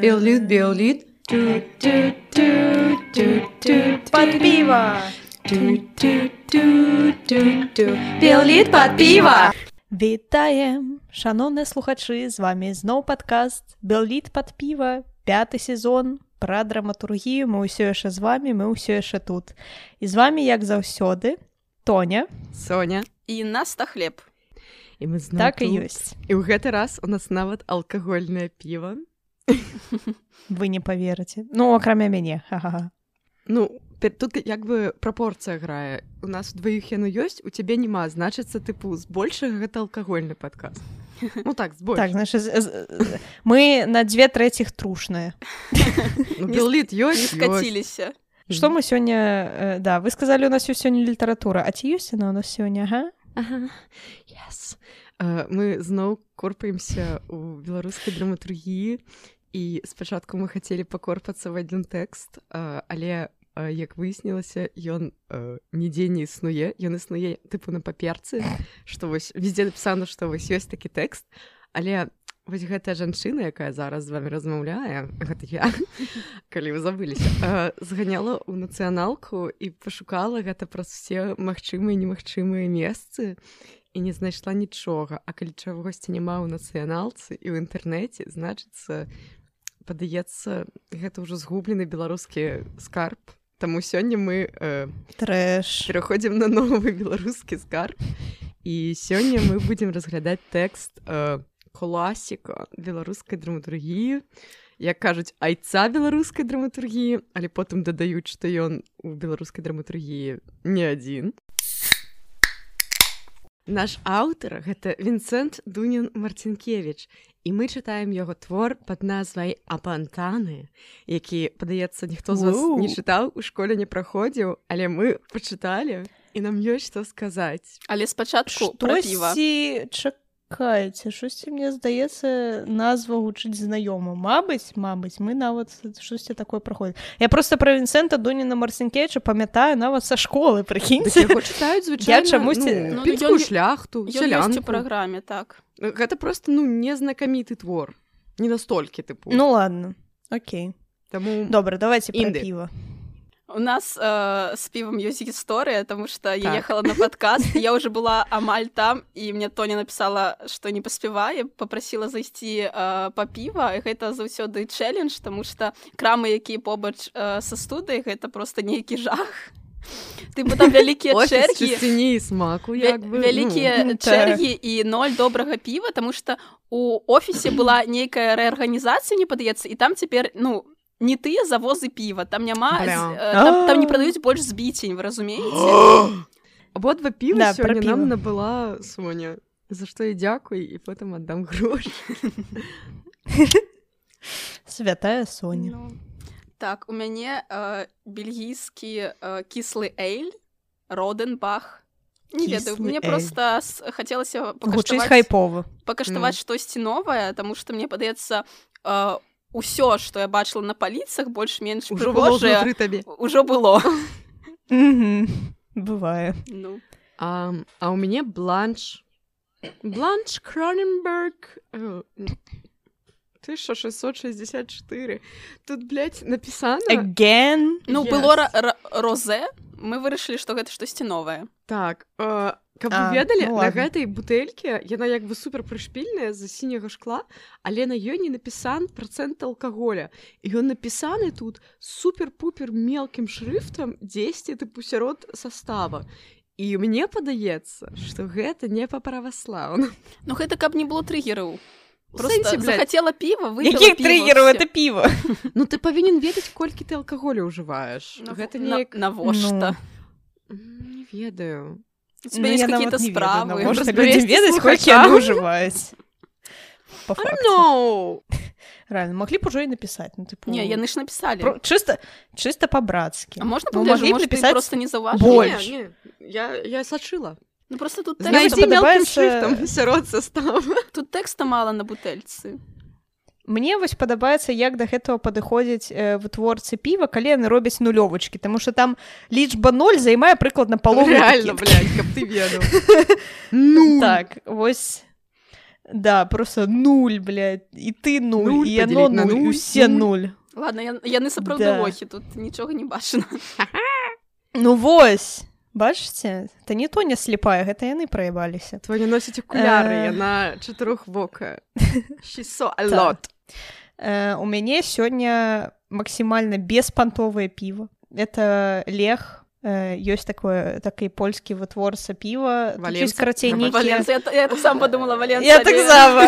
Биолит, биолит. Под пиво! Біоліт пад піва. Вітаем шаноўныя слухачы з вами зноў падкаст Белліт пад піва пяты сезон пра драматургію мы ўсё яшчэ з вами мы ўсё яшчэ тут і з вами як заўсёды Тоня Соня. І наста хлеб. І мы так і ёсць. І ў гэты раз у нас нават алкагольнае піва. вы не поверыце. Ну акрамя мяне. Ха-ха. Ну, тут як бы прапорцыя грае. У нас дваіх яно ёсць, у цябе няма, значыцца тыпу збольшага гэта алкагольны падказ. Ну так, так значит з- з- мы на дзве трэціх трушныя. Ну, не ёсць, скаціліся. Што мы сёння э, да вы сказалі у нас ёсць сёння літаратура. А ці ёсць яна у нас сёння ага? Yes. Мы зноў корпаемся у беларускай драматургіі і спачатку мы хацелі пакорпацца в адзін тэкст але як выяснілася ён нідзе не існуе ён існуе тыпу на паперцы што вось везде напісана што вось ёсць такі тэкст але вось гэтая жанчына якая зараз з вами размаўляе. Гэта я калі вы забыліся. Uh, зганяла ў нацыяналку і пашукала гэта праз все магчымыя немагчымыя месцы і не знайшла нічога. А калі чагосьці няма ў нацыяналцы і ў інтэрнэце значыцца падаецца гэта ўжо згублены беларускі скарб. Таму сёння мы э, трэш. пераходзім на новы беларускі скарб. І сёння мы будзем разглядаць тэкст э, класіка беларускай драматургіі. Як кажуць айца беларускай драматургіі але потым дадаюць што ён у беларускай драматургіі не адзін. Наш аўтар гэта Вінцэнт Дунін Марцінкевич і мы чытаем яго твор пад назвай апантаны які падаецца ніхто з вас Ууу. не чытаў у школе не праходзіў але мы пачыталі і нам ёсць што сказаць. Але спачатку штосьці чакайце штосьці мне здаецца назва гучыць знаёма Мабыць Мабыць мы нават штосьці такое праходзіць я просто пра Вінцэнта Дуніна Марсенкевича памятаю нават са школы прыкіньце яго чытаюць звычайна чамусьці- ну, Ну, шляхту праграме так. Гэта просто ну незнакаміты твор. Не настолькі тыпу Ну ладно Окей. Таму добра давайте Інды. піва у нас э, з півам ёсць гісторыя тому что я Так. ехала на падкаст я уже была амаль там і мне Тоня написала что не паспявае попросила зайсці э, па піва і гэта заўсёды чэлендж тому что крамы якія побач э, са студыі гэта просто нейкі жах. Ты там вялікія чэргі чысціні і смаку Вя- як бы вялікія ну, чэргі і ноль добрага піва тому что у офісе была нейкая рэарганізацыя не падаецца і там цяпер ну не тыя завозы піва там няма э, там, там не прадаюць больш збіцень вы разумееце абодва піва Да, сёння нам набыла Соня за што і дзякуй і потым аддам грошы святая Соня. Ну, так у мяне э, бельгійскі э, кіслы эйль роденбах. Не ведаю мне просто хацелася пакаштаваць хайпова пакаштаваць штосьці новае тому что мне падаецца э, усё што я бачыла на паліцах больш-менш Ужо было прыгожае ўжо было. Бывае ну. А, а у мяне бланш. Бланш кроненберг. Э, 1664 тут блядь, написано. Again? Ну, Yes. было розе, мы вырашылі, што гэта штосьці новае. так э, каб вы ведалі ну на гэтай бутэльке яна як бы супер прышпільная з сіняга шкла але на ёй не напісан процент алкаголя. І ён напісаны тут супер-пупер мелкім шрифтам 10 тыпу сярод состава і мне падаецца што гэта не па праваслаўна Ну гэта каб не было трыгераў. Блядь. захацела піва, якіх триггераў всё. это піва Ну ты павінен ведаць колькі ты алкаголю ўжываеш. Ну, гэта на- неяк Навошта? М, не ведаю У тебя есть какие-то справы. можна Разберэзьце людзям ведаць колькі слухачам. яны ўжываюць Па факце. no! Реально маглі б ужо і напісаць ну тыпу Не, яны ж напісалі. про- чыста чыста па-брацкі А можна Ну, б может, ты напісаць просто не заўважыў? больш. Не, не, я, я сачыла Ну просто тут знайдзі мелкім падабаецца- шрифтам сярод состава тут тэкста мала на бутэльцы. Мне вось падабаецца як да гэтага падыходзіць э, вытворцы піва калі яны робяць нулёвачкі тому что там лічба 0 займае прыкладна палову Реально, блядь, каб ты ведаў. Ну, так вось да просто нуль блядь, і ты нуль, Нуль і яно нуль, і нуль, усе нуль. ладно я, яны сапраўды Да. лохі тут нічога не бачна ну вось бачыце это не то не слепая гэта яны праебаліся твой не носіць акуляры, Э. яна чатырохвокая. She's Э, у мяне сёння максімальна беспантовае піва это лег э, ёсць такое такі польскі вытворца піва карацей сам подумала Валенса, Я таксама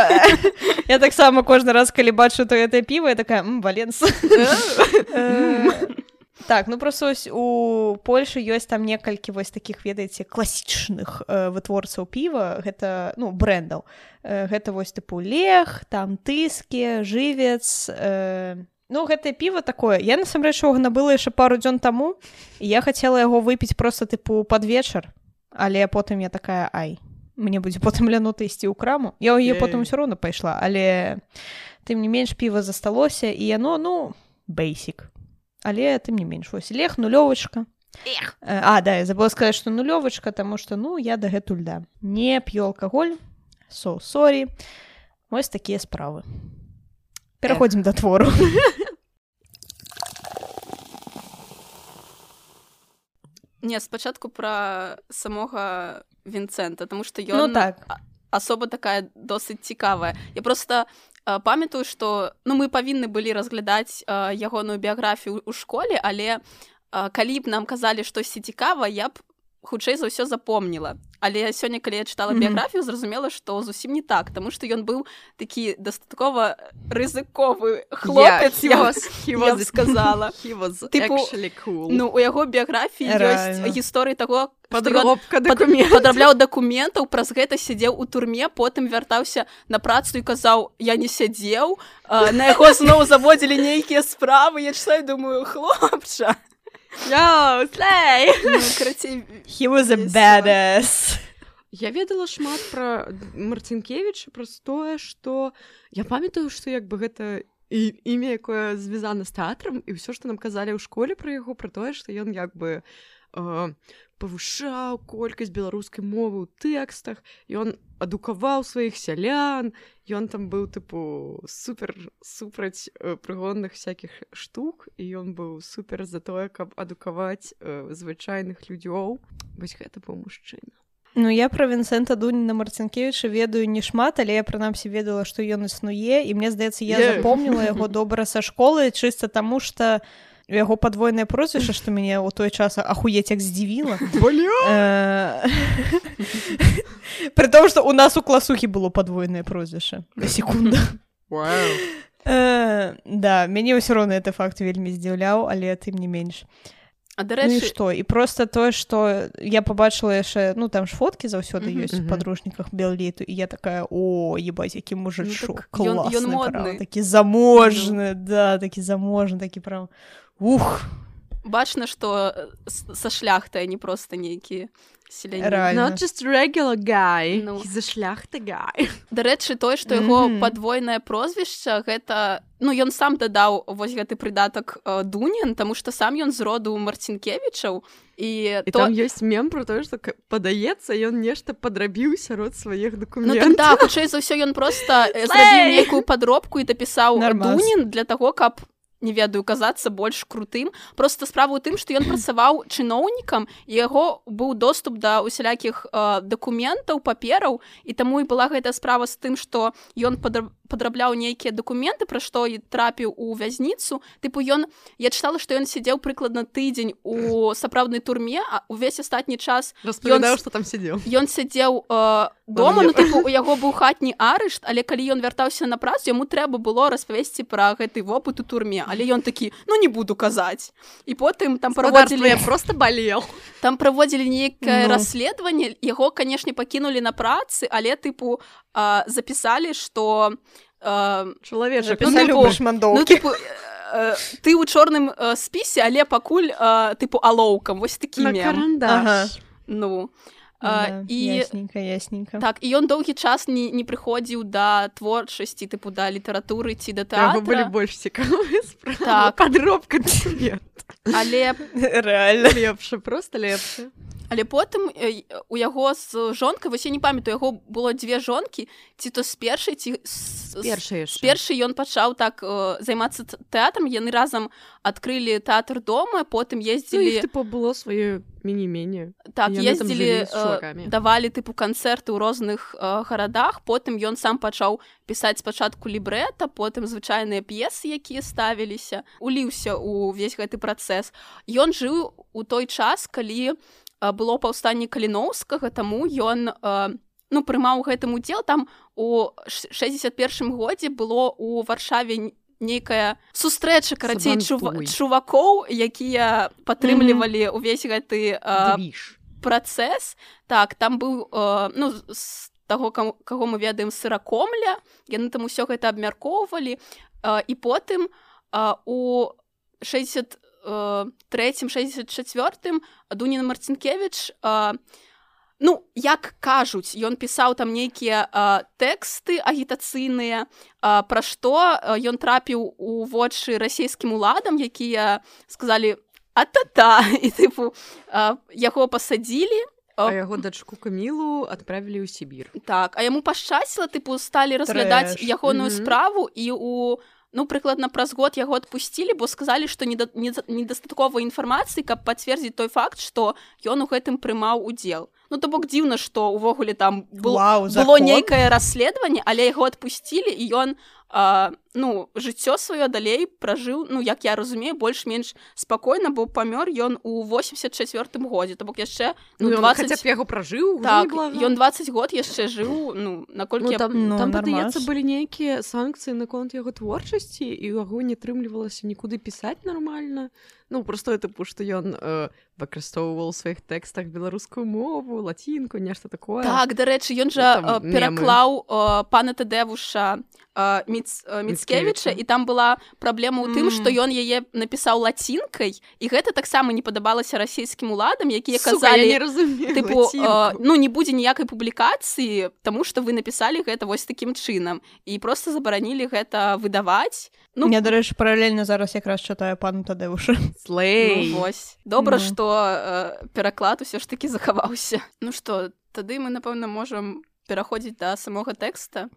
я таксама кожны раз калі бачу то это піва я такая валенс так ну просто ось у Польшы ёсць там некалькі вось таких ведаеце класічных э, вытворцаў піва. Гэта ну брендаў э, гэта вось тыпу лег там тыскі жывец э, ну гэтае піва такое. Я насамрэч набыла яшчэ пару дзён таму я хацела яго выпіць просто тыпу пад вечар але потым я такая ай мне будзе потым лянута ісці ў краму я ў яе Ей. потым усё роўна пайшла але тым не менш піва засталося і яно ну бейсік але тым не менш вось лег нулёвачка. Эх. Э, А да я забыла сказаць што нулёвачка таму што ну я дагэтуль да не п'ю алкаголь. Со сорі вось такія справы. Пераходзім да твору. Не, спачатку пра самога Вінцэнта, тому што ну ён так. асоба такая досыць цікавая. Я просто э, памятаю, што ну, мы павінны былі разглядаць э, ягоную біяграфію ў школе, але э, калі б нам казалі штосьці цікава, я б хутчэй за ўсё запомніла. Але сёння, калі я чытала біяграфію, зразумела, што зусім не так, таму што ён быў такі дастаткова рызыковы хлопец, Yeah, was, сказала. Actually cool. Ну, у яго біяграфіі ёсць гісторыі таго, што ён Подробка пад- дакументаў. падрабляў дакументаў праз гэта сядзеў у турме потым вяртаўся на працу і казаў я не сядзеў на яго зноў заводзілі нейкія справы я читаю думаю хлопча Yo, slay! ну, карацей he was a badass Я ведала шмат пра Марцінкевіча праз тое, што я памятаю, што як бы гэта і імя якое звязана з тэатрам і ўсё, што нам казалі ў школе пра яго пра тое, што ён як бы э, павышаў колькасць беларускай мовы ў тэкстах ён адукаваў сваіх сялян ён там быў тыпу супер супраць э, прыгонных всякихх штук і ён быў супер за тое каб адукаваць э, звычайных людзёў вось гэта быў мужчына Ну я пра Вінсента Дуніна Марцінкевіча ведаю не шмат, але я прынамсі ведала, што ён існуе і мне здаецца, я Yeah. запомніла яго добра са школы чыста таму што у яго падвойнае прозвішча, што мяне ў той час ахуець як здзівіла. Пры том, што у нас у класухі было падвойнае прозвішча. Э, Да, мяне ўсё роўна гэты факт вельмі здзіўляў, але тым не менш. а Ну і дарэчы што і просто тое што я побачыла яшчэ ну там ж фоткі заўсёды Мгм. ёсць у Мгм. падручніках белліту і я такая о ебаць які мужычок так ён- ён такі заможны да такі заможны такі прям ух бачна што э, са шляхты а не просто нейкія селяне Реально. Not just regular guy. Ну. He's a шляхта guy. Дарэчы тое што яго Мгм. падвойнае прозвішча гэта ну ён сам дадаў вось гэты прыдатак э, дунін таму што сам ён з роду марцінкевічаў і І то там ёсць мем про тое, што падаецца, ён нешта падрабіў сярод сваіх Ну дакументаў. так да, хутчэй за ўсё ён проста э, Слэй! зрабіў нейкую падробку і дапісаў дунін для таго, каб не ведаю казацца больш крутым. Просто справа ў тым што ён працаваў чыноўнікам яго быў доступ да усялякіх э, дакументаў папераў. І таму і была гэтая справа з тым што ён падра- падрабляў нейкія дакументы пра што і трапіў у вязніцу. Тыпу ён я чытала што ён сядзеў прыкладна тыдзень у сапраўднай турме а увесь астатні час Распавядаў, Ён- што там сидзеў. Ён сядзеў э, дома, ну, тыпу, у яго быў хатні арышт, але калі ён вяртаўся на працу, яму трэба было распавесці пра гэты вопыт у турме, але ён такі ну не буду казаць. І потым там Праводзілі... Просто болел. там праводзілі нейкае Ну. расследаванне, яго, канешне, пакінулі на працы, але тыпу э, запісалі, што э, Чалавечак. Запісалі тыпу, ну, тыпу, э, ты ў чорным э, спісе, але пакуль э, тыпу алоўкам вось такі на мем. карандаш. Ага. Ну А, і ясненька ясненька так і ён доўгі час не, не прыходзіў да творчасці тыпу да літаратуры ці да Яго былі тэатра больш цікавыя справы. Так. падробка але рэальна лепше просто лепше але потым э, у яго з жонкай вось я не памятаю яго было дзве жонкі ці то з першай ці з- з- першай ён пачаў так э, займацца тэатрам. Яны разам адкрылі тэатр дома потым ну, ездзілі іх типа было сваё міні-мене так яны ездзілі чувакамі. давалі тыпу канцэрты ў розных э, гарадах. Потым ён сам пачаў пісаць спачатку лібрэта потым звычайныя п'есы якія ставіліся уліўся у ўвесь гэты працэс. Ён жыў у той час калі э, было паўстанне каліноўскага таму ён э, ну прымаў гэтым удзел. Там у ш- 61 годзе было у варшаве нейкая сустрэча карацей чува- чувакоў якія падтрымлівалі ўвесь гэты э, працэс. Так там быў э, ну з таго кам- каго мы ведаем сыракомля. Яны там усё гэта абмяркоўвалі. Э, і потым э, у 60 третьем 64 дуніна марцінкевич э, ну як кажуць ён пісаў там нейкія э, тэксты агітацыйныя э, пра што э, ён трапіў у вочы расійскім уладам якія сказалі а та-та і тыпу э, яго пасадзілі А яго дачку камілу адправілі ў Сібір так а яму пашчасціла тыпу сталі разглядаць ягоную Мгм. справу і у ну прыкладна праз год яго адпусцілі бо сказалі што неда- неда- недастаткова інфармацыі каб пацвердзіць той факт што ён у гэтым прымаў удзел ну то бок дзіўна што увогуле там был, Вау, было закон? нейкае расследаванне але яго адпусцілі і ён а, ну жыццё сваё далей пражыў ну як я разумею больш-менш спакойна бо памёр ён у 84 годзе. То бок яшчэ Ну, ну, ён 20 хаця б яго пражыў так ён 20 год яшчэ жыў ну наколькі Ну, я там, Ну, там падаецца былі нейкія санкцыі наконт яго творчасці і ў яго не атрымлівалася нікуды пісаць нармальна. Ну просто тыпу што ён э, выкарыстоўваў у сваіх тэкстах беларускую мову лацінку нешта такое. Так, дарэчы, ён жа там э, пераклаў э, пана Тадэвуша э, Міц, э, Міцкевіча, і там была праблема ў тым, Мгм. што ён яе напісаў лацінкай, і гэта таксама не падабалася расійскім уладам, якія Сука, казалі не разумею тыпу э, лацінку. ну не будзе ніякай публікацыі, таму што вы напісалі гэта вось такім чынам і проста забаранілі гэта выдаваць. Ну, Я, дарэчы, паралельна зараз якраз чытаю пану Тадэуша. Слэй Ну, вось добра Ну. што э, пераклад усё ж такі захаваўся Ну што тады мы напэўна можам пераходзіць да самога тэкста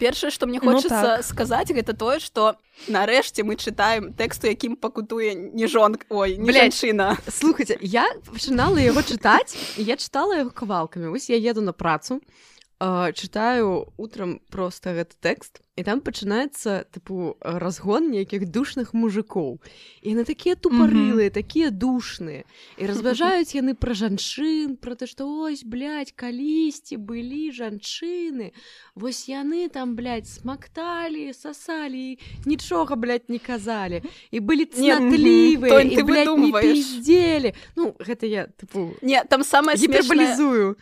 першае што мне Ну, хочацца так. сказаць гэта тое што нарэшце мы чытаем тэксту якім пакутуе не жонка ой не жанчына слухайте я пачынала яго чытаць я чытала яго кавалкамі вось я еду на працу э, чытаю утром просто гэты тэкст і там пачынаецца тыпу разгон нейкіх душных мужикоў і яны такія тупарылыя такія душныя і разважаюць яны пра жанчын про то што ось блядь, калісьці былі жанчыны вось яны там блядь, смакталі сасалі нічога блядь, не казалі і былі цнатлівыя ты блядь, не пиздзелі ну гэта я тыпу не там самае гіпербалізую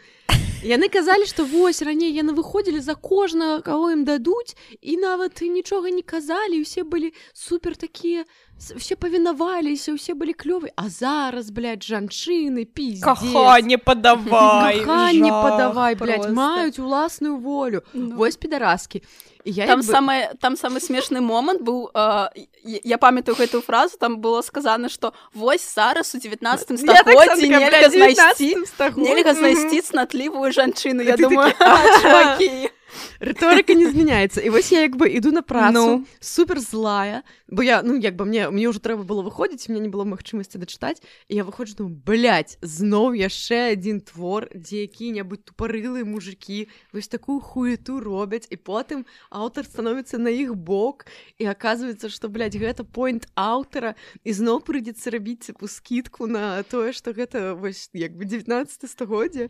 яны казалі што вось раней яны выходзілі за кожнага каго ім дадуць і нават і нічога не казалі усе былі супер такія все павінаваліся усе былі клёвы а зараз блядь, жанчыны пиздец Каханне падавай. Каханне жах падавай блядь, маюць уласную волю Ну. вось підараскі І я там бы- самае там самы смешны момант быў э, я- памятаю гэтую фразу там было сказана што вось зараз у 19 Я так стагоддзі нельга знайсці 19 стагоддзі. нельга знайсці цнатлівую жанчыну я Ты думаю такі, «А, чувакі рыторыка не змяняецца і вось я як бы іду на працу Ну. супер злая. Бо я ну як бы мне мне ўжо трэба было выходзіць мне не было магчымасці дачытаць і я выходжу думаю блядь, зноў яшчэ адзін твор дзе які-небудзь тупарылыя мужикі вось такую хуету робяць і потым аўтар становіцца на іх бок і аказваецца што блядь, гэта пойнт аўтара і зноў прыйдзецца рабіць цыпу скидку на тое што гэта вось як бы 19 стагоддзя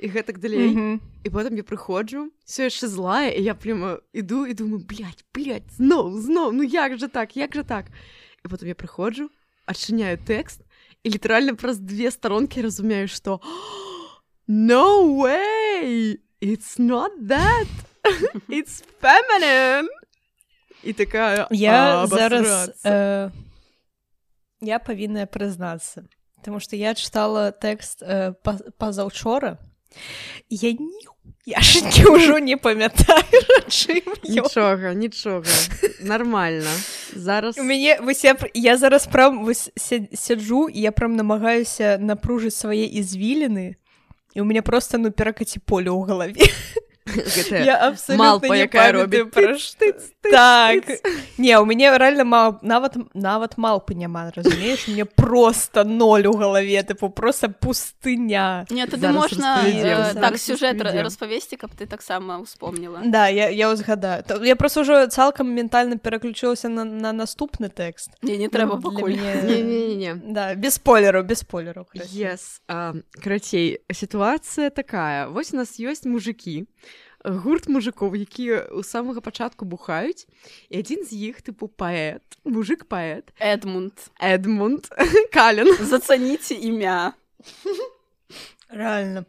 і гэтак далей. Мгм. і потым я прыходжу все яшчэ злая і я прямо іду і думаю блядь, блядь, зноў зноў ну як же так як же так? І потым я прыходжу адчыняю тэкст і літаральна праз две старонкі разумею што no way! It's not that! It's feminine! І такая Я «А, зараз абасрацца». э, я павінная прызнацца Таму што я чытала тэкст э, пазаўчора я не я ж ўжо не памятаю нічога нічога нормально. Зараз у мяне вось я, я зараз прям сяджу я прям намагаюся напружыць свае ізвіліны і у мяне просто ну перакаці поле ў галаве малпа якая робіць так. не у мяне реально мал нават нават малпы няма разумееш мне просто ноль у галаве тыпу просто пустыня. Не тады можна так сюжэт распавесці каб ты таксама успомніла да я я узгадаю я просто ўжо цалкам ментальна пераключылася на на наступны тэкст не не трэба да без спойлеру без спойлеру yes карацей сітуацыя такая. Вось у нас ёсць мужикі гурт мужикоў якія ў самага пачатку бухаюць і адзін з іх тыпу паэт мужик паэт. Эдмунд. Эдмунд кален зацаніце імя. Реально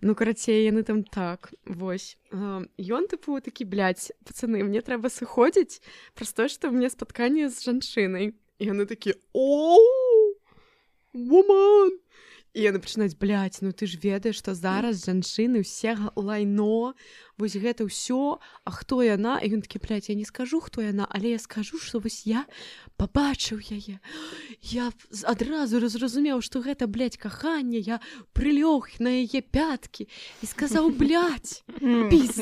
ну карацей яны там так вось. Ён тыпу такі бляць пацаны мне трэба сыходзіць праз тое што мне спатканне з жанчынай яны такі о woman яны пачынаюць бляць ну ты ж ведаеш што зараз жанчыны ўсе лайно вось гэта ўсё А хто яна? І ён такі бляць я не скажу хто яна але я скажу што вось я пабачыў яе. Я адразу разразумеў што гэта бляць каханне я прылёг на яе пяткі і сказаў бляць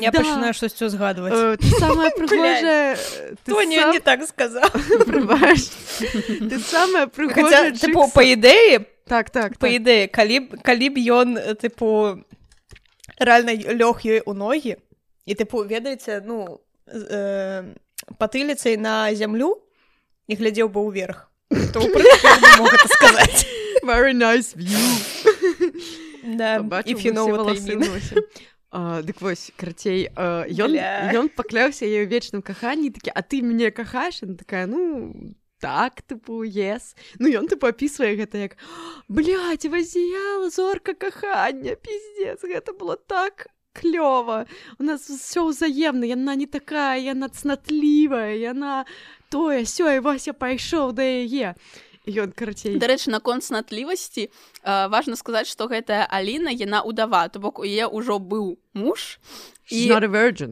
я пачынаю штосьцё згадваць э, самая прыгожая не так сказаў ты самая прыгожая па ідэі по так так по так. ідэі калі калі б ён тыпу рэальна лёг ёй у ногі і тыпу ведаеце ну э, патыліцай на зямлю і глядзеў бы ўверх сказаць nice да, дык вось карцей ён ён пакляўся яе вечным каханні такі а ты мне кахаеш такая ну так тыпу ес ну ён ты папісвае гэта як вазіяла зорка кахання пиздец гэта было так клёва. У нас все ўзаемна яна не такая яна цнатлівая яна тое сёй вася пайшоў да яе ён карацей. Дарэчы наконт цнатлівасці важна сказаць што гэтая Аліна яна удава то бок у е ўжо быў муж і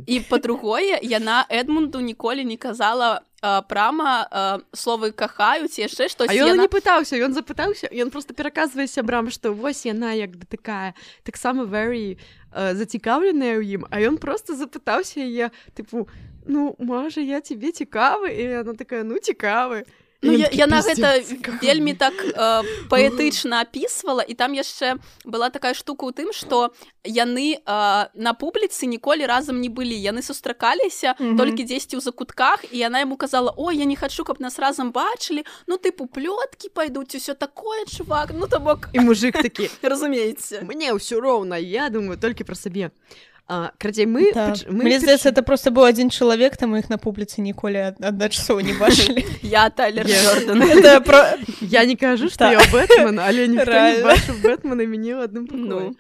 і па-другое яна Эдмунду ніколі не казала прама словы кахаюць яшчэ што ён яна... не пытаўся ён запытаўся ён просто пераказвае сябрам што вось яна як бы такая таксама very зацікаўленая ў ім а ён просто запытаўся яе тыпу ну можа я тебе цікавы? І она такая ну цікавы Ну, я, яна гэта вельмі так э, паэтычна апісвала і там яшчэ была такая штука ў тым што яны э, на публіцы ніколі разам не былі яны сустракаліся mm -hmm. толькі дзесьці ў закутках і яна яму казала о я не хачу каб нас разам бачылі ну тыпу плёткі пайдуць усё такое чувак ну то бок і мужик такі разумееце мне ўсё роўна я думаю толькі пра сабе крадзей мы да. мы мне здаецца это просто быў адзін чалавек там іх на публіцы ніколі адна часоў не бачылі я талер я не кажу што я бэтмен але бэтмена мяне ў адным ну.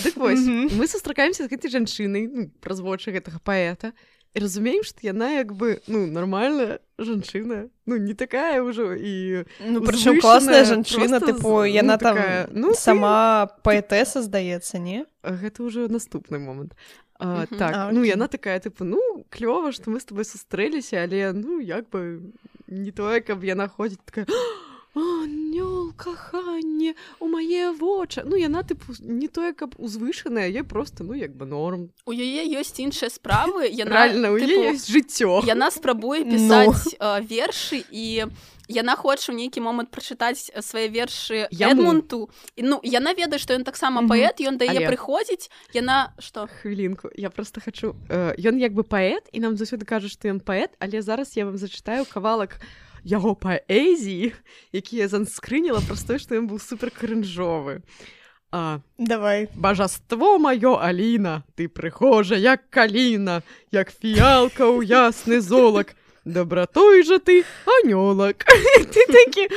дык вось мы сустракаемся з гэтай жанчынай ну, праз вочы гэтага паэта разумеем што яна як бы ну нормальная жанчына ну не такая ўжо і ну, прычым класная жанчына тыпу яна ну, там такая, ну сама ты... паэтэса здаецца не? Гэта ўжо наступны момант а, так а, ну яна такая тыпу ну клёва што мы з тобой сустрэліся але ну як бы не тое каб яна ходзіць такая нёл каханне у мае вочы ну яна тыпу не тое каб узвышаная я просто ну як бы норм. У яе ёсць іншыя справы яна реально жыццё. яна спрабуе пісаць no. вершы і яна хоча ў нейкі момант прачытаць свае вершы ямунту ну яна ведае што ён таксама mm -hmm. паэт ён дае Але... прыходзіць яна што? Хвілінку я просто хочу ён як бы паэт і нам заўсёды кажа што ён паэт але зараз я вам зачытаю кавалак у яго паэзіі якія занскрыніла праз тое што ён быў супер крынжовы а давай. Бажаство маё Аліна ты прыхожа як каліна як фіялка ў ясны золак. Добратой жа ты анёлак ты такі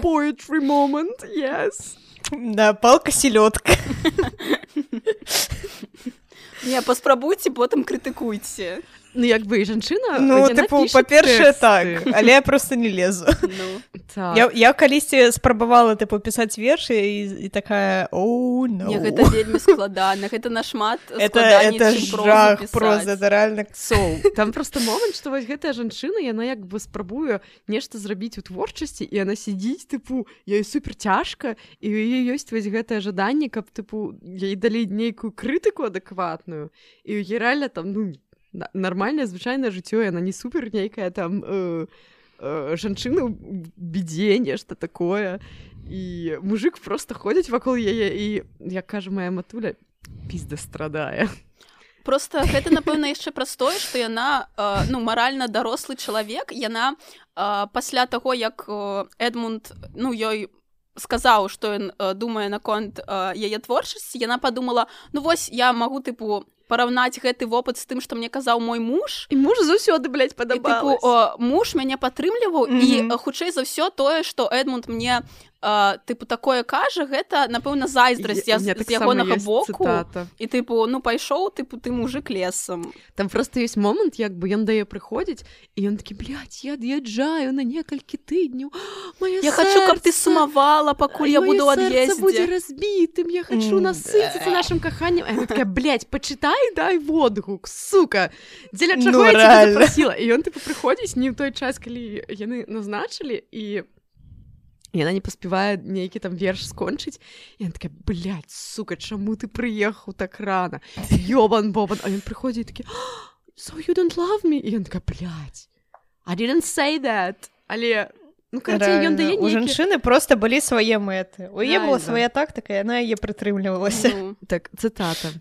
poetry момент yes да палка селёдка. Не паспрабуйце потым крытыкуйце Ну як бы і жанчына Ну тыпу па-першае так але я просто не лезу Ну, Так. я, я калісьці спрабавала тыпу пісаць вершы і, і такая о no. не, гэта вельмі складана гэта нашмат это, складаней, это жах это реально So, там просто момант што вось гэтая жанчына яна як бы спрабуе нешта зрабіць у творчасці і яна сядзіць тыпу ёй супер цяжка і у яе ёсць вось гэтае жаданне каб тыпу ей далі нейкую крытыку адэкватную і ў яе реально там ну на- нармальнае звычайнае жыццё яна не супер нейкая там э, э, жанчына ў бедзе нешта такое. І мужик просто ходзіць вакол яе і як кажа моя матуля пізда страдае просто гэта напэўна яшчэ праз тое што яна э, ну маральна дарослы чалавек яна э, пасля таго як э, Эдмунд ну ёй сказаў што ён э, думае наконт э, яе творчасці яна падумала ну вось я магу тыпу параўнаць гэты вопыт з тым што мне казаў мой муж і муж заўсёды блядь, і, тыпу о, муж мяне падтрымліваў і Мгм. э, хутчэй за ўсё тое што Эдмунд мне э, тыпу такое кажа гэта напэўна зайздрасць я, У меня з, таксама ягонага боку. цытата. і тыпу ну пайшоў тыпу ты мужик лесам. Там просто ёсць момант як бы ён дае прыходзіць і ён такі блядь, я ад'язджаю на некалькі тыдняў. Я хочу, каб ты сэрца, сумавала, пакуль я буду сэрца будзе ад'ездзе. разбітым я хочу М, насыціцца нашим каханнем. Пачытай дай водгук сука! Дзеля Ну, чаго я цябе рэальна. запрасіла і ён тыпу прыходзіць не ў той час калі яны назначылі і яна не паспявае нейкі там верш скончыць і такая блядь, сука чаму ты прыехаў так рана ёбан бобан а ён прыходзіць і такі so you don't love me? І ён такая блядь, I didn't say that але ну карацей, ён дае у нейкі... жанчыны просто былі свае мэты. У яе была свая тактыка яна яе прытрымлівалася Ну, так цытата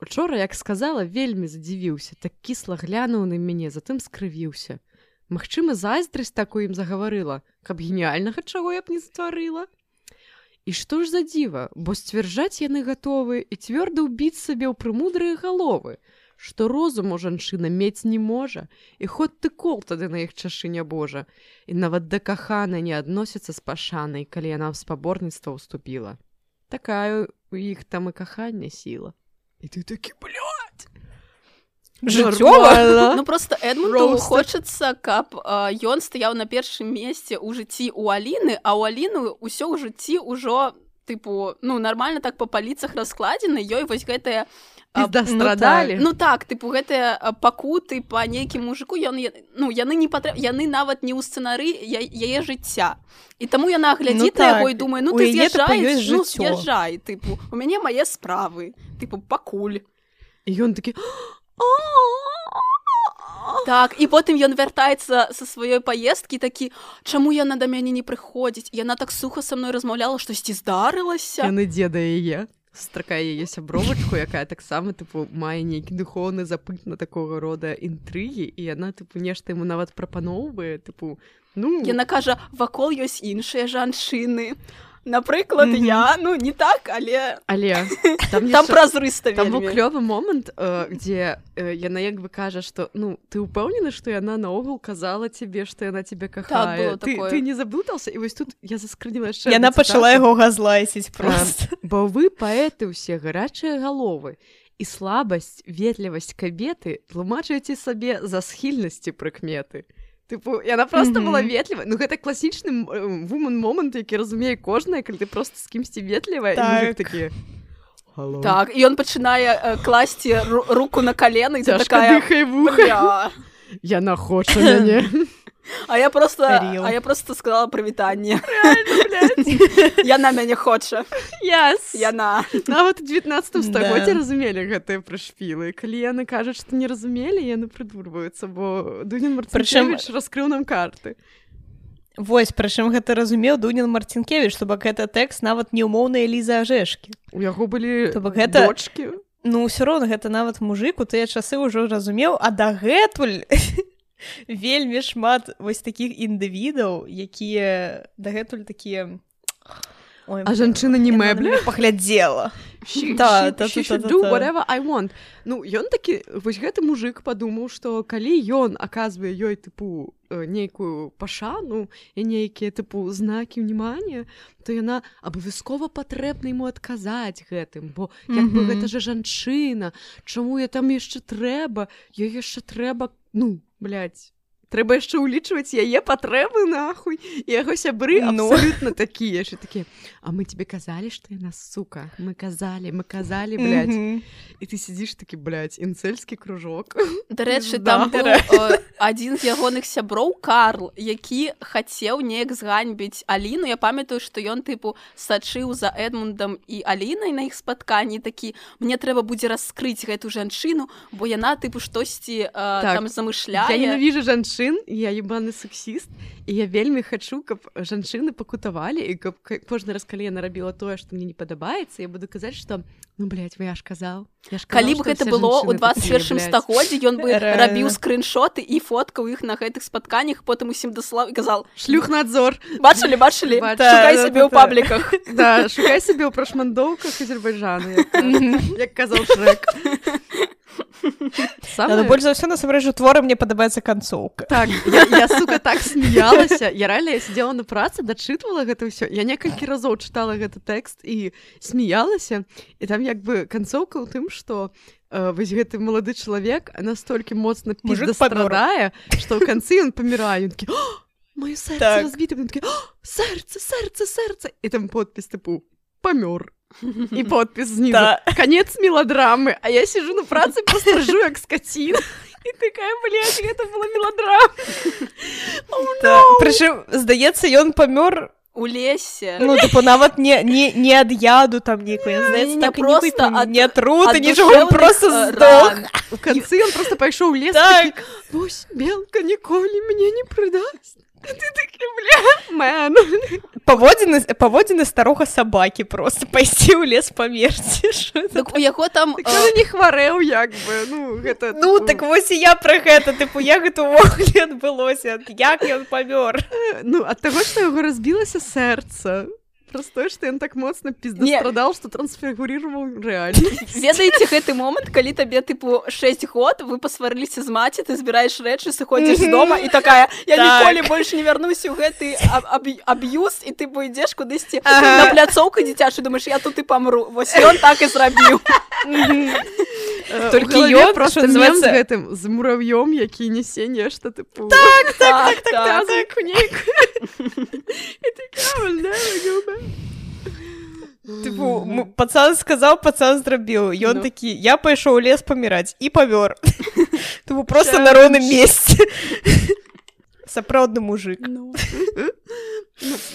учора як сказала вельмі задзівіўся так кісла глянуў на мяне затым скрывіўся Магчыма зайздрасць так у ім загаварыла каб геніальнага чаго я б не стварыла І што ж за дзіва? Бо сцвярджаць яны гатовы і цвёрда ўбіць сабе ў прымудрыя галовы што розуму жанчына мець не можа і хоць ты кол тады на іх чашыня Божа. І нават да кахана не адносіцца з пашанай калі яна ў спаборніцтва ўступіла. Такая у іх там і кахання сіла. І ты такі блядь, жыццёва нормально». ну просто Эдмунду хочацца каб ён стаяў на першым месцы ў жыцці у Аліны а ў Аліну ўсё ў жыцці ўжо тыпу ну нармальна так па паліцах раскладзены ёй вось гэтая Пізда ну страдалі Ну так тыпу гэтыя пакуты па нейкім мужику ён ну яны не патрэб яны нават не ў сцэнары я- яе жыцця і таму яна глядзіць Ну на яго так, і думае ну у ты з'язджай ну, з'язджай тыпу у мяне мае справы тыпу пакуль ён такі так і потым ён вяртаецца са сваёй паездкі такі чаму яна да мяне не прыходзіць яна так суха са мной размаўляла штосьці здарылася яны дзеда яе стракае яе сябровачку якая таксама тыпу мае нейкі духоўны запыт на такога рода інтрыгі і яна тыпу нешта яму нават прапаноўвае тыпу ну Яна кажа вакол ёсць іншыя жанчыны напрыклад Мгм. я ну не так але але там, там празрыста там быў клёвы момант э, дзе э, яна як бы кажа што ну ты ўпэўнены што яна наогул казала цябе што яна тебе кахае было ты, ты не заблытаўся і вось тут я заскрыніла яшчэ яна пачала яго газлайціць просто. Бо вы паэты ўсе гарачыя галовы і слабасць ветлівасць кабеты тлумачаеце сабе за схільнасці прыкметы Тыпу, яна просто Мгм. была ветліва ну гэта класічны вуман момант які разумее кожная калі ты просто з кімсьці ветлівая Так. такі так і ён пачынае э, класці ру- руку на калены і цяжка дыхай вуха яна хоча мяне а я просто Real. а я просто сказала прывітанне яна мяне хоча yes. яна нават у 19 стагоддзе Да. разумелі гэтыя прышпілы калі яны кажуць што не разумелі яны прыдурваюцца бо Дунін Прычым- раскрыў нам карты Вось прычым гэта разумеў Дунін Марцінкевіч то бок гэта тэкст нават неумоўныя ліза ажэшкі у яго былі гэта- дочки. Ну ўсё роўна гэта нават мужик у тыя часы ўжо разумеў а дагэтуль вельмі шмат вось такіх індывідаў якія дагэтуль такія Ой, А жанчына не мэбля? паглядзела. Ну ён такі вось гэты мужик падумаў што калі ён аказвае ёй тыпу э, нейкую пашану і нейкія тыпу знакі внимания то яна абавязкова патрэбна ему адказаць гэтым бо як бы гэта же жанчына чаму я там яшчэ трэба ёй яшчэ трэба ну блядь, трэба яшчэ ўлічваць яе патрэбы нахуй. І яго сябры Ну. абсолютно такія ж такія а мы тебе казалі што яна сука мы казалі мы казалі блядь. Мгм. і ты сидзіш такі блядь, інцельскі кружок. Дарэчы там быў э, адзін з ягоных сяброў Карл які хацеў неяк зганьбіць Аліну. Я памятаю што ён тыпу сачыў за Эдмундам і Алінай на іх спатканні. Такі мне трэба будзе раскрыць гэту жанчыну бо яна тыпу штосьці э, там я замышляе ненавіжу жанчын я ебаны сексіст і я вельмі хачу каб жанчыны пакутавалі і каб ка- кожны раз калі яна рабіла тое што мне не падабаецца я буду казаць што ну блядь, вы я ж казаў я ж казаў, калі б гэта было ў жанчыны 21 такія, блядь. стагоддзі ён бы рабіў скриншоты і фоткаў іх на гэтых спатканнях потым усім даслаў і казал шлюхнадзор бачылі бачылі Бач- шукай Да, сабе ў пабліках шукай сабе ў прашмандоўках азербайджану як казаў Да, ну, больш за ўсё насамрэч у творы мне падабаецца канцоўка Так, я, я, сука, так смеялася. Я реально я сидела на працы, дачытвала гэта ўсё. Я некалькі разоў чытала гэты тэкст і смеялася. І там як бы канцоўка ў тым, што э, вось гэты малады чалавек настолькі моцна Мужик страдае, што ў канцы ён памірае. Ён такі, «О, Маё сэрца Так. разбіта, ён такі, «О, сэрца, сэрца, сэрца. І там подпіс тыпу памёр. І подпіс знізу. Да. Конец мелодрамы. А я сижу на працы, просто ржу, як скотина. І такая, блядь, гэта была мелодрама. Да. прычым здаецца ён памёр у лесе ну типу нават не не не ад яду там нейкую Не-не-не, здаецца так і просто нібыта ад- не труты ад нічога ён душэўных, просто э, здох ран. У канцы ён просто пайшоў у лес Так. такі, вось белка ніколі мне не прыдасць А ты такі бля мэн. Паводзіны паводзіны старога сабакі просто пайсці ў лес памерці Так у яго там Так э, не хварэў як бы ну гэта Ну так вось і я пра гэта тыпу як гэта ўвогуле адбылося як ён памёр ну ад таго што яго разбілася сэрца Просто што ён так моцна пиздастрадал што трансфігурироваў рэальнасць ведаеце гэты момант калі табе тыпу 6 год вы пасварыліся з маці ты збіраеш рэчы сыходзіш з дома і такая я Так. ніколі больш не вярнуся ў гэты аб- аб- аб'юз і ты пойдзеш кудысьці Ага. на пляцоўку дзіцячы думаеш я тут і памру вось ён так і зрабіў Толькі Толькі ён ён, просто што мем з называецца- гэтым з мурав'ём які нясе нешта тыпу так так так такая, «I'll never go back». Тыпу м- пацан сказаў пацан зрабіў ён Ну. такі я пайшоў лес паміраць і памёр Тыпу просто Чалендж. на роўным месцы сапраўдны мужик Ну.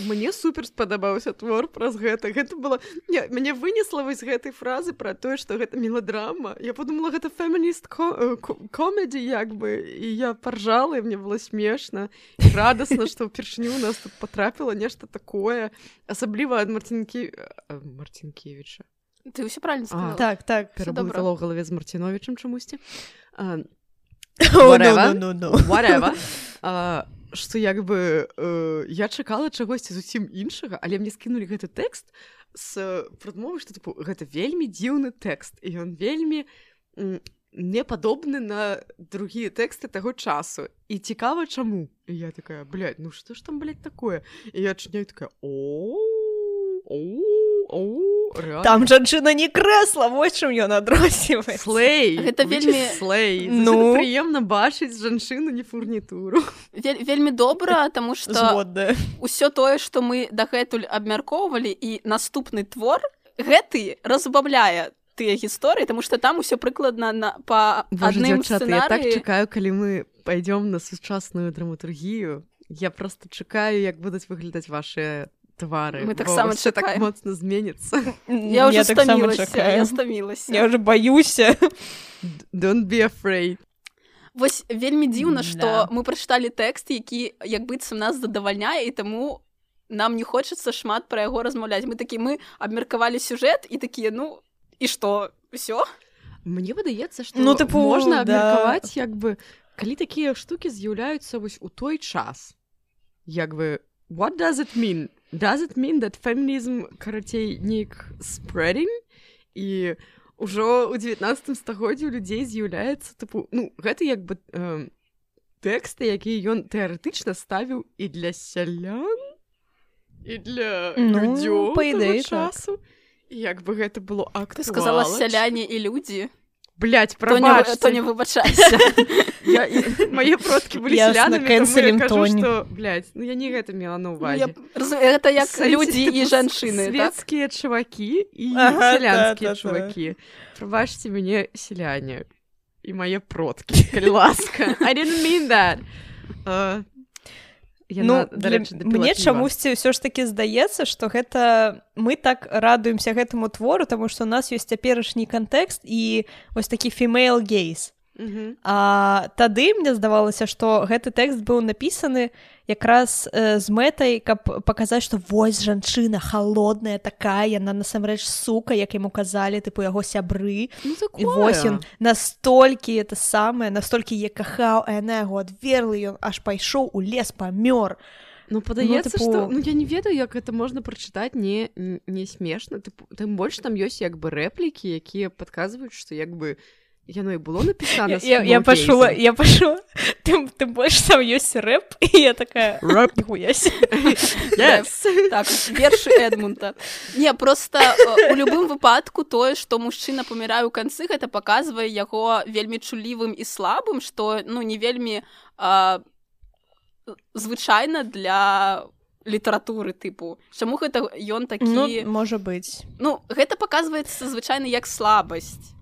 Мне супер спадабаўся твор праз гэта гэта было не, мяне вынесла вось гэтай фразы пра тое што гэта меладрама я подумала гэта фемініст комедзі як бы і я паржала і мне было смешна радасна што ўпершыню у нас тут потрапіла нешта такое асабліва ад марцінкі марцінкевіча ты ўсё правильно сказала так так перабудала ў галаве з марціновичам чамусьці А, Whatever. ну, ну, ну, ну. whatever. А, што як бы э, я чакала чагосьці зусім іншага але мне скінулі гэты тэкст з прадмовы што тыпу гэта вельмі дзіўны тэкст і ён вельмі не падобны на другія тэксты таго часу. І цікава чаму? І я такая блядь, ну што ж там блядь, такое? І я адчыняю такая о там жанчына не крэсла вось чым ён адрозніваецца слей Гэта вельмі- слей. Ну. прыемна бачыць жанчыну не фурнітуру Вель, вельмі добра тому что згодна ўсё тое што мы дагэтуль абмяркоўвалі і наступны твор гэты разбавляе тыя гісторыі тому что там усё прыкладна на па Боже, адным дзяўчаты, я так чакаю калі мы пойдём на сучасную драматургію. Я просто чакаю як будуць выглядаць ваши твары. Мы таксама ўсё так чакаем. моцна зменіцца я уже стамілася я стамілася я уже баюся don't be afraid. Вось вельмі дзіўна Да. што мы прачыталі тэкст які як быццам нас задавальняе і таму нам не хочацца шмат пра яго размаўляць мы такі мы абмеркавалі сюжэт і такія ну і што ўсё Мне выдаецца што Ну, тыпу, можна да. абмеркаваць як бы калі такія штукі з'яўляюцца вось у той час. Як бы what does it mean does it mean that feminism карацей неяк spreading. І ўжо ў 19 стагоддзі у людзей з'яўляецца тыпу ну гэта як бы э, тэксты якія ён тэарэтычна ставіў і для сялян і для Ну, людзёў па ідэі, так. часу. І як бы гэта было Ты актуальна сказала сяляне і людзі не, прабачце то не выбачайся. Я, і, мае продкі былі сялянамі я кажу, што, блядь, ну я не гэта мела на Я ўвазе разум- гэта як Сэнсе, людзі і жанчыны так? светскія чувакі і Ага, сялянскія та-та-та. чувакі прабачце мяне сяляне і мае продкі калі ласка I didn't mean that. Uh, ну для... мне чамусьці ўсё ж таки здаецца что гэта мы так радуемся гэтаму твору тому что у нас ёсць цяперашні кантэкст і вось такі фімейл гейс А тады мне здавалася што гэты тэкст быў напісаны якраз э, з мэтай каб паказаць што вось жанчына холодная такая яна насамрэч сука як яму казалі тыпу яго сябры. Ну, вось ён настолькі это самае настолькі я кахаў а яна яго адверлы ён аж пайшоў у лес памёр. Ну падаецца тыпу- што ну я не ведаю як гэта можна прачытаць не не смешна. Тым больш там ёсць як бы рэплікі якія падказваюць што як бы яно і было напісана я, я пачула я пашу тым тым больш там ёсць рэп і я такая yes. так вершы эдмунта не просто э, у любым выпадку тое што мужчына памірае ў канцы гэта паказвае яго вельмі чулівым і слабым што ну не вельмі а, звычайна для літаратуры тыпу чаму гэта ён такі ну, ну, можа быць ну гэта паказваецца звычайна як слабасць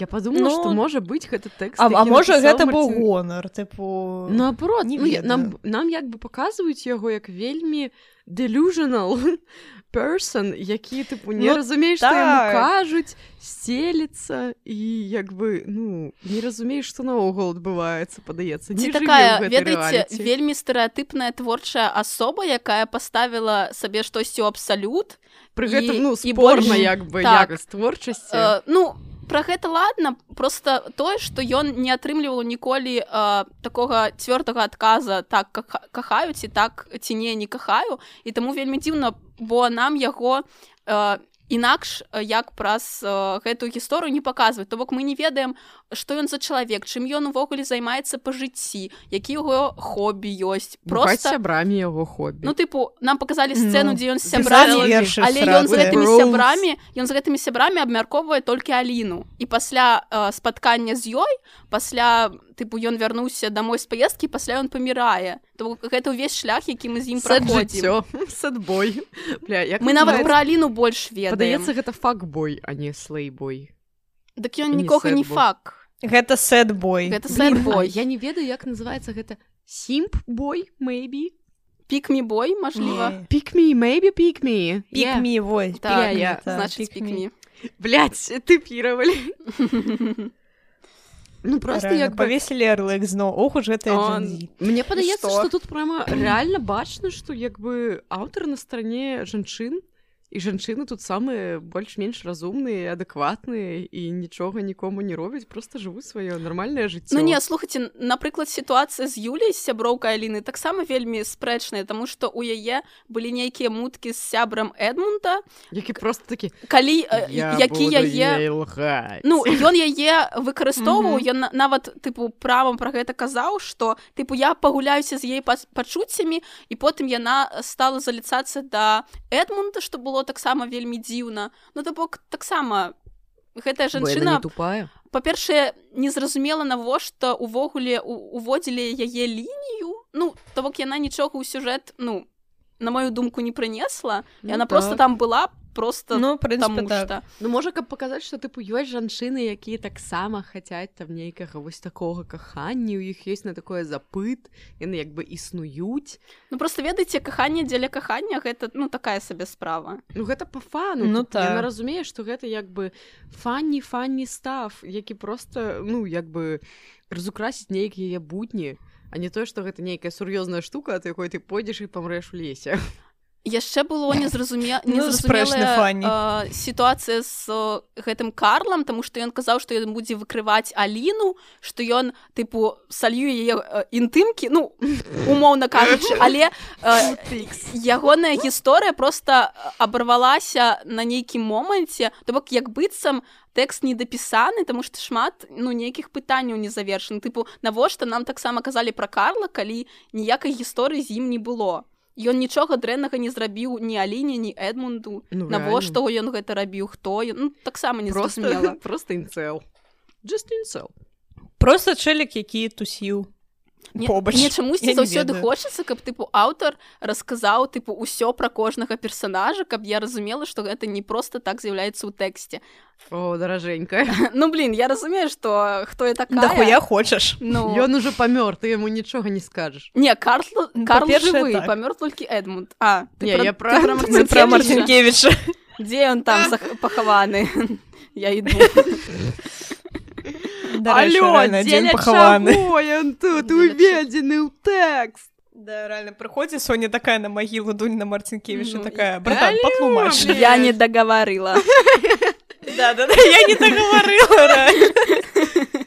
я подумала Ну, што можа быць гэты тэкст а, а можа гэта быў Марцін- гонар тыпу наоборот Не ну, нам нам як бы паказваюць яго як вельмі delusional person які тыпу не Ну, разумееш так. кажуць сцеліцца і як бы ну не разумееш што наогул адбываецца падаецца не такая ведаеце вельмі стэеатыпная творчая асоба якая паставіла сабе штосьці ў абсалют пры і- гэтым ну і спорна больш- як бы так. якасць творчасці Э, ну про гэта ладно просто тое что ён не атрымліваў ніколі э, такога цвёрдага адказа так каха- кахаю ці так ці не не кахаю. І таму вельмі дзіўна бо нам яго э, інакш як праз гэтую гісторыю не паказваць. То бок мы не ведаем што ён за чалавек чым ён увогуле займаецца па жыцці які яго хобі ёсць. Бухаць просто сябрамі яго хобі. Ну тыпу нам показалі сцэну Ну, дзе ён сябрамі але ён з гэтымі сябрамі ён з гэтымі сябрамі абмяркоўвае толькі аліну. І пасля э, спаткання з ёй пасля тыпу ён вярнуўся домой з паездкі пасля ён памірае. То гэта ўвесь шлях які мы з ім праходзім. садбой мы нават пра аліну больш ведаем падаецца гэта факбой а не слейбой дык ён не нікога не фак. Гэта сэдбой. Гэта сэдбой. я не ведаю як называется гэта сімп бой maybe пікмі бой мажліва pick me maybe pick me Yeah. пікмі вось так, я- я, значыць пікмі. блять тыпировали ну просто Реально, як бы павесілі ярлык зноў ох уж гэта мне падаецца што? что? тут прямо реально бачна что як бы аўтар на стороне жанчын і жанчыны тут самыя больш-менш разумныя адэкватныя і нічога нікому не робяць просто жывуць сваё нармальнае жыццё Ну не слухайце напрыклад сітуацыя з Юляй з сяброўкай Аліны таксама вельмі спрэчная таму што у яе былі нейкія муткі з сябрам Эдмунта які просто такі калі э, які яе лгаць. Ну ён яе выкарыстоўваў ён на- нават тыпу правам пра гэта казаў што тыпу я пагуляюся з яе пачуццямі і потым яна стала заліцацца да Эдмунта што было таксама вельмі дзіўна. Ну то бок таксама гэтая жанчына не тупая? па-першае незразумела навошта увогуле уводзілі яе лінію. Ну то бок яна нічога ў сюжэт ну на мою думку не прынесла Ну яна просто так. там была просто ну прынцыпе таму так. што Ну можа каб паказаць што тыпу ёсць жанчыны якія таксама хацяць там нейкага вось такога кахання у іх ёсць на такое запыт яны як бы існуюць ну просто ведаеце каханне дзеля кахання гэта ну такая сабе справа. Ну гэта по фану. Ну так. разумее што гэта як бы фанні фанні став які просто ну як бы разукрасіць нейкія яе будні а не тое што гэта нейкая сур'ёзная штука ад якой ты пойдзеш і памрэш у лесе яшчэ было Ну, фані. незразумелая сітуацыя з э, гэтым карлам тому што ён казаў што ён будзе выкрываць аліну што ён тыпу салью яе э, інтымкі ну умоўна кажучы але э, ягоная гісторыя просто абарвалася на нейкім моманце то бок як быццам тэкст не дапісаны тому што шмат ну нейкіх пытанняў не завершаны тыпу навошта нам таксама казалі пра карла калі ніякай гісторыі з ім не было ён нічога дрэннага не зрабіў ні аліне ні эдмунду. Ну, навошта ён гэта рабіў? Хто ён? Ну, таксама не просто зразумела. просто інцел just інцел просто чэлік які тусіў побач. мне Я чамусьці заўсёды хочацца каб тыпу аўтар расказаў тыпу ўсё пра кожнага персонажа каб я разумела што гэта не просто так з'яўляецца ў тэксце о даражэнька ну блин я разумею што хто я такая. Дахуя хочаш ну. Ён уже памёр ты яму нічога не скажаш не карл Ну, карл жывы так. памёр толькі эдмунд. А ты Не, я ты пра- мы мы пра марцінкевіча дзе ён там пахаваны я іду дзеля пахаваны чаго ён тут Дзеля уведзены ў тэкст Да, реально прыходзіць Соня такая на магілу дунь на марцінкевіча Ну, такая братан патлумач я не дагаварыла да, да, да, я не договорила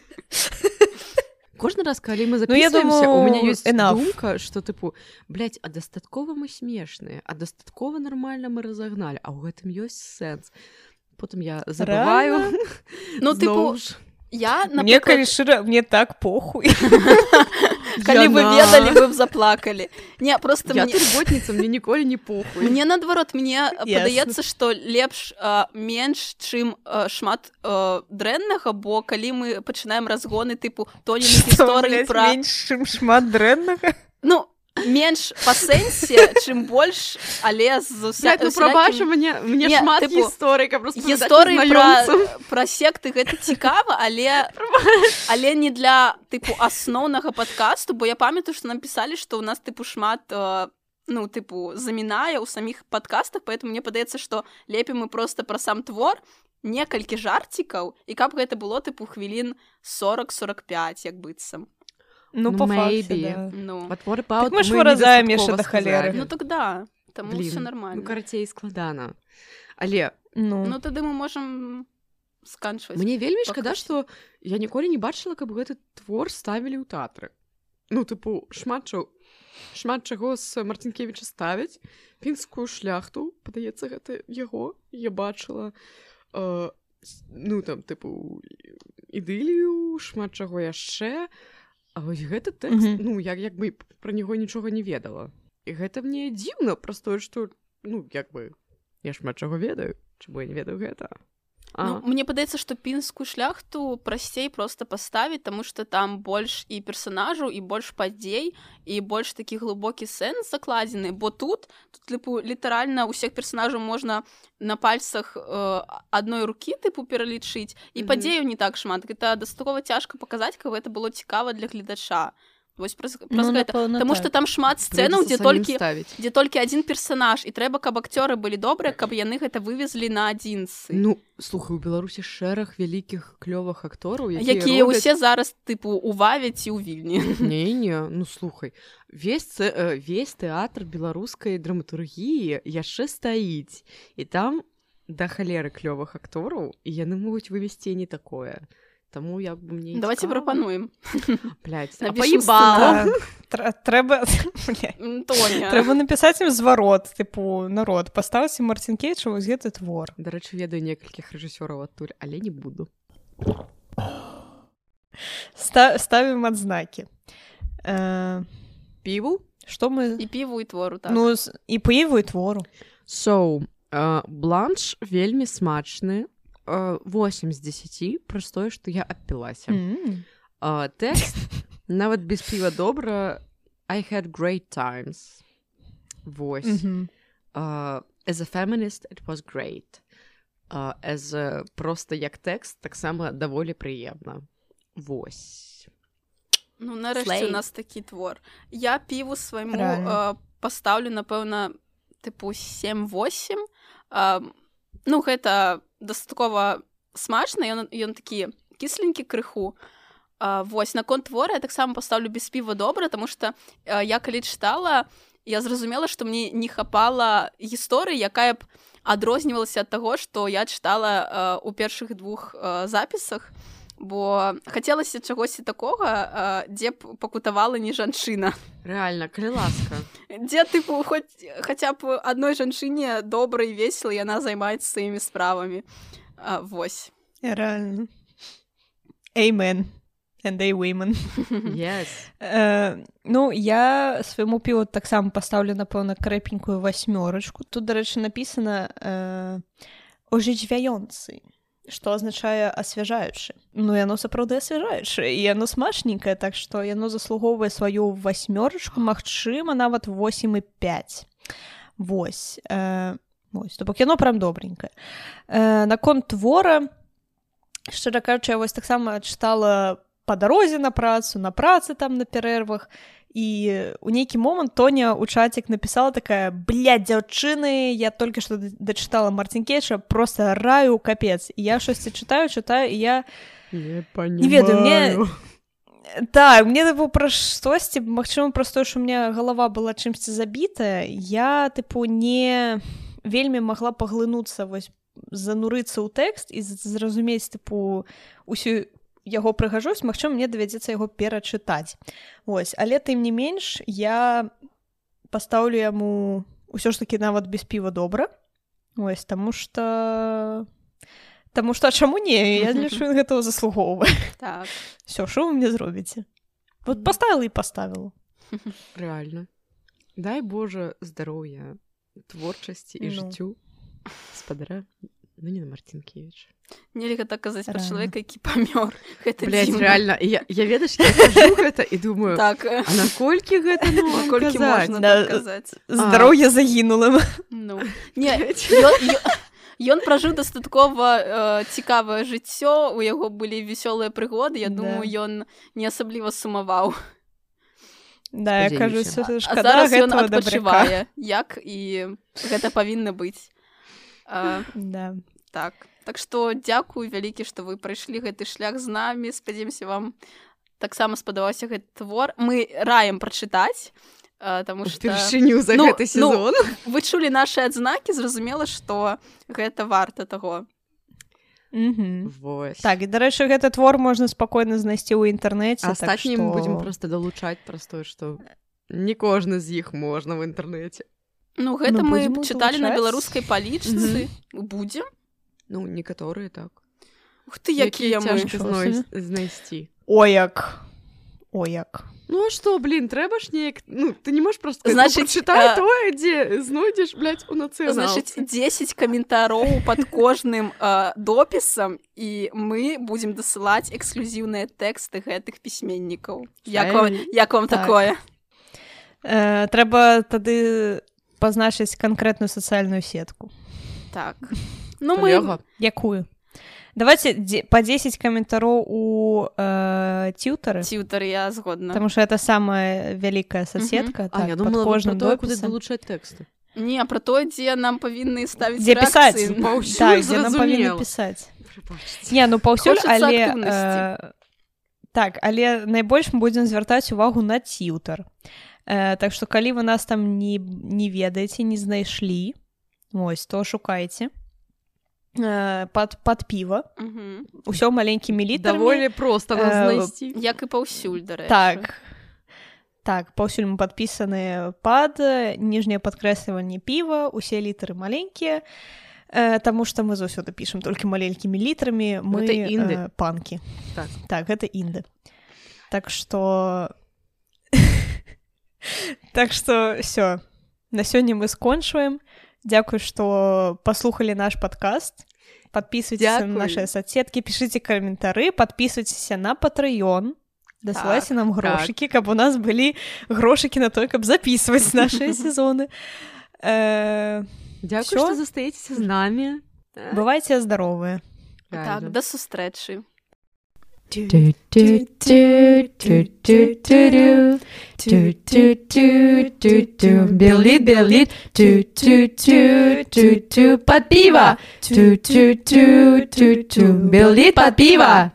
кожны раз калі мы Ну, записываемся у меня думаю, ёсць enough. думка что тыпу блядь, а дастаткова мы смешныя а дастаткова нармальна мы разагналі а ў гэтым ёсць сэнс потым я забываю. Ну тыпу ж. Я мне калі напрыклад, шчыра мне так похуй. Калі вы ведалі вы б заплакалі не просто мне турботніца мне ніколі не похуй. Мне наадварот мне Ясна. падаецца што лепш а, менш чым а, шмат дрэннага бо калі мы пачынаем разгоны тыпу тоніны гісторыі пра чым шмат дрэннага ну менш па сэнсе чым больш але з уся- Блядь, ну прабачу мне мне Не, шмат тыпу, распавядаць гісторыі пра, пра секты гэта цікава але але не для тыпу асноўнага падкасту бо я памятаю што нам пісалі што ў нас тыпу шмат э, ну тыпу замінае ў саміх падкастах поэтому мне падаецца што лепей мы просто пра сам твор некалькі жарцікаў і каб гэта было тыпу хвілін 40-45 як быццам ну Ну, по maybe. да. ну. But what about мы ж выразаем яшчэ да халеры. ну так да таму Блін, все нормально. ну карацей складана але ну. Ну тады мы можам сканчваць мне вельмі шкада што я ніколі не бачыла каб гэты твор ставілі ў тэатры ну тыпу шмат чо шмат чаго з марцінкевіча ставяць пінскую шляхту падаецца гэта яго я бачыла э, ну там тыпу ідылію шмат чаго яшчэ А вось гэты тэкст Мгм. ну як як бы пра него нічога не ведала і гэта мне дзіўна праз тое што ну як бы я шмат чаго ведаю чаму я не ведаю гэта Ну, мне падаецца што пінскую шляхту прасцей просто паставіць таму што там больш і персонажаў і больш падзей і больш такі глыбокі сэнс закладзены бо тут тут тыпу літаральна ўсіх персонажаў можна на пальцах э, адной рукі тыпу пералічыць і Мгм. падзею не так шмат. Гэта дастаткова цяжка паказаць каб гэта было цікава для гледача вось праз, праз Ну, гэта напэўна, Таму так. што там шмат сцэнаў дзе толькі ставіць дзе толькі адзін персонаж. І трэба каб акцёры былі добрыя каб яны гэта вывезлі на адзінцы Ну слухай у беларусі шэраг вялікіх клёвых актораў якія ўсе зараз тыпу увавяць і ў вільні. Не не ну слухай весь цэ- э, весь тэатр беларускай драматургіі яшчэ стаіць і там да халеры клёвых актораў і яны могуць вывесці не такое Таму як бы мне давайте прапануем Блядь, а Напішам паебала. Да. Тр- трэба трэба напісаць ім зварот тыпу народ паставце марцінкевіча вось гэты твор дарэчы ведаю некалькіх рэжысёраў адтуль але не буду. Ста ставім адзнакі э, піву што мы і піву і твору так. Ну і пыву і твору. So uh, бланш вельмі смачны 8 з 10 праз тое што я адпілася М. uh, тэкст нават без піва добра I had great times вось Мгм. uh, as a feminist it was great uh, as a, просто як тэкст таксама даволі прыемна вось ну нарэшце у нас такі твор. Я піву свайму э, пастаўлю напэўна тыпу 7-8 э, ну гэта дастаткова смачна ён ён такі кісленькі крыху А, вось наконт твора я таксама пастаўлю без піва добра тому что я калі чытала я зразумела што мне не хапала гісторыі якая б адрознівалася ад таго што я чытала у першых двух запісах бо хацелася чагосьці такога дзе б пакутавала не жанчына. Реально калі ласка. Дзе тыпу хоць хаця б адной жанчыне добра і весела яна займаецца сваімі справамі. Восьось реально Amen. And they women. yes. uh, ну я свайму піву таксама пастаўлю напэўна крэпенькую васьмёрачку. Тут дарэчы напісана uh, ожыцьвяёнцы што азначае асвяжаючы ну яно сапраўды асвяжаючы і яно смачненькае так што яно заслугоўвае сваю васьмёрачку магчыма нават 8 і 5 восьось э, то бок яно прям добренькае. Э, наконт твора шчыра кажучы я вось таксама чытала по дарозе на працу на працы там на перервах і у нейкі момант тоня у чацік напісала такая бля дзяўчыны я толькі што дачытала марцінкеша просто раю капец і я штосьці чытаю чытаю і я не, не ведаю мне так мне тыпу пра штосьці магчыма простое що у меня галава была чымсьці забітая я тыпу не вельмі магла паглынуцца вось занурыцца ў тэкст і зразумець тыпу усю яго прыгажусь Мачым мне давядзецца яго перачытаць. Ось але тым не менш я пастаўлю яму ўсё ж таки нават без піва добра. Ось таму что Таму что чаму не? Я лічу гэтага заслугоўвае так. все що вы мне зробіце? Вот поставила і поставила. Реально. Дай Боже здароўя творчасці і ну. жыццю спадара ну не на мартинкевич нельга так казаць пра чалавека які памёр гэта Блядь, реально. Я, я ведаеш гэта і думаю так. наколькі гэта ну, да, здароўе загінулым ну, Ён пражыў дастаткова э, цікавае жыццё у яго былі вясёлыя прыгоды Я думаю ён не асабліва сумаваў Да я кажу зараз ён адпачывае як і гэта павінна быць да. так. Так что дзякую вялікі што вы прайшлі гэты шлях з намі спадзяемся вам таксама спадаваўся гэты твор. Мы раем прачытаць потому что вышыню за ну, гэты ну, сезон. ну, вы чулі наши адзнакі зразумела что гэта варта таго. Mm -hmm. так і дарэчы гэты твор можна спакойна знайсці ў інтэрнэце астатнім так што... будзем просто далучаць праз тое што не кожны з іх можна в інтэрнэце Ну гэта ну, мы чыталі на беларускай палічцы будзем Ну некаторыя так. Ух ты якія знайсці Ояк. Ояк. Ну а что блин трэба ж неяк Ну ты не можешь просто значит чытай а... тое дзе знойдзеш у нацэ значит 10 каментароў под кожным а, допісам і мы будзем дасылаць эксклюзіўныя тэксты гэтых пісьменнікаў як вам, як вам так. такое. Э, трэба тады пазначыць канкрэтную сацыяльную сетку. Так. Ну мы якую давайте по 10 каментароў у э, тютары тютар я згодна потому что это самая вялікая соседка так, я думала кожным куды залучаць тэксты не про то дзе нам павінны ставіць дзе пісаць пісаць не ну паўсюль але э, так але найбольш мы будзем звяртаць увагу на тютар э, так что калі вы нас там не не ведаеце не знайшлі ось то шукайце Э, под под піва ўсё маленькімі літамі даволі просто знайсці як і паўсюль да так. Так паўсюль мы падпісаныя пад ніжняе падкрэсліванне піва усе літары маленькія э, Таму што мы заўсёды пішам толькі маленькімі літрамі мы інды э, панкі так. так гэта інды так что так что все на сёння мы скончваем Дзякуй, што паслухалі наш падкаст. Падпісвайцеся на нашыя соцсеткі, пішыце каментары, падпісвайцеся на патрыён. Дасылайце так, нам грошыкі, так. каб у нас былі грошыкі на той, каб запісваць нашыя сезоны. Э, Дзякуй, што застаецеся з намі. Бывайце здаровыя. Так, да сустрэчы. do do do do do do do do do do do do Billy Billy do do do do do Pativa do do do do do Billy Pativa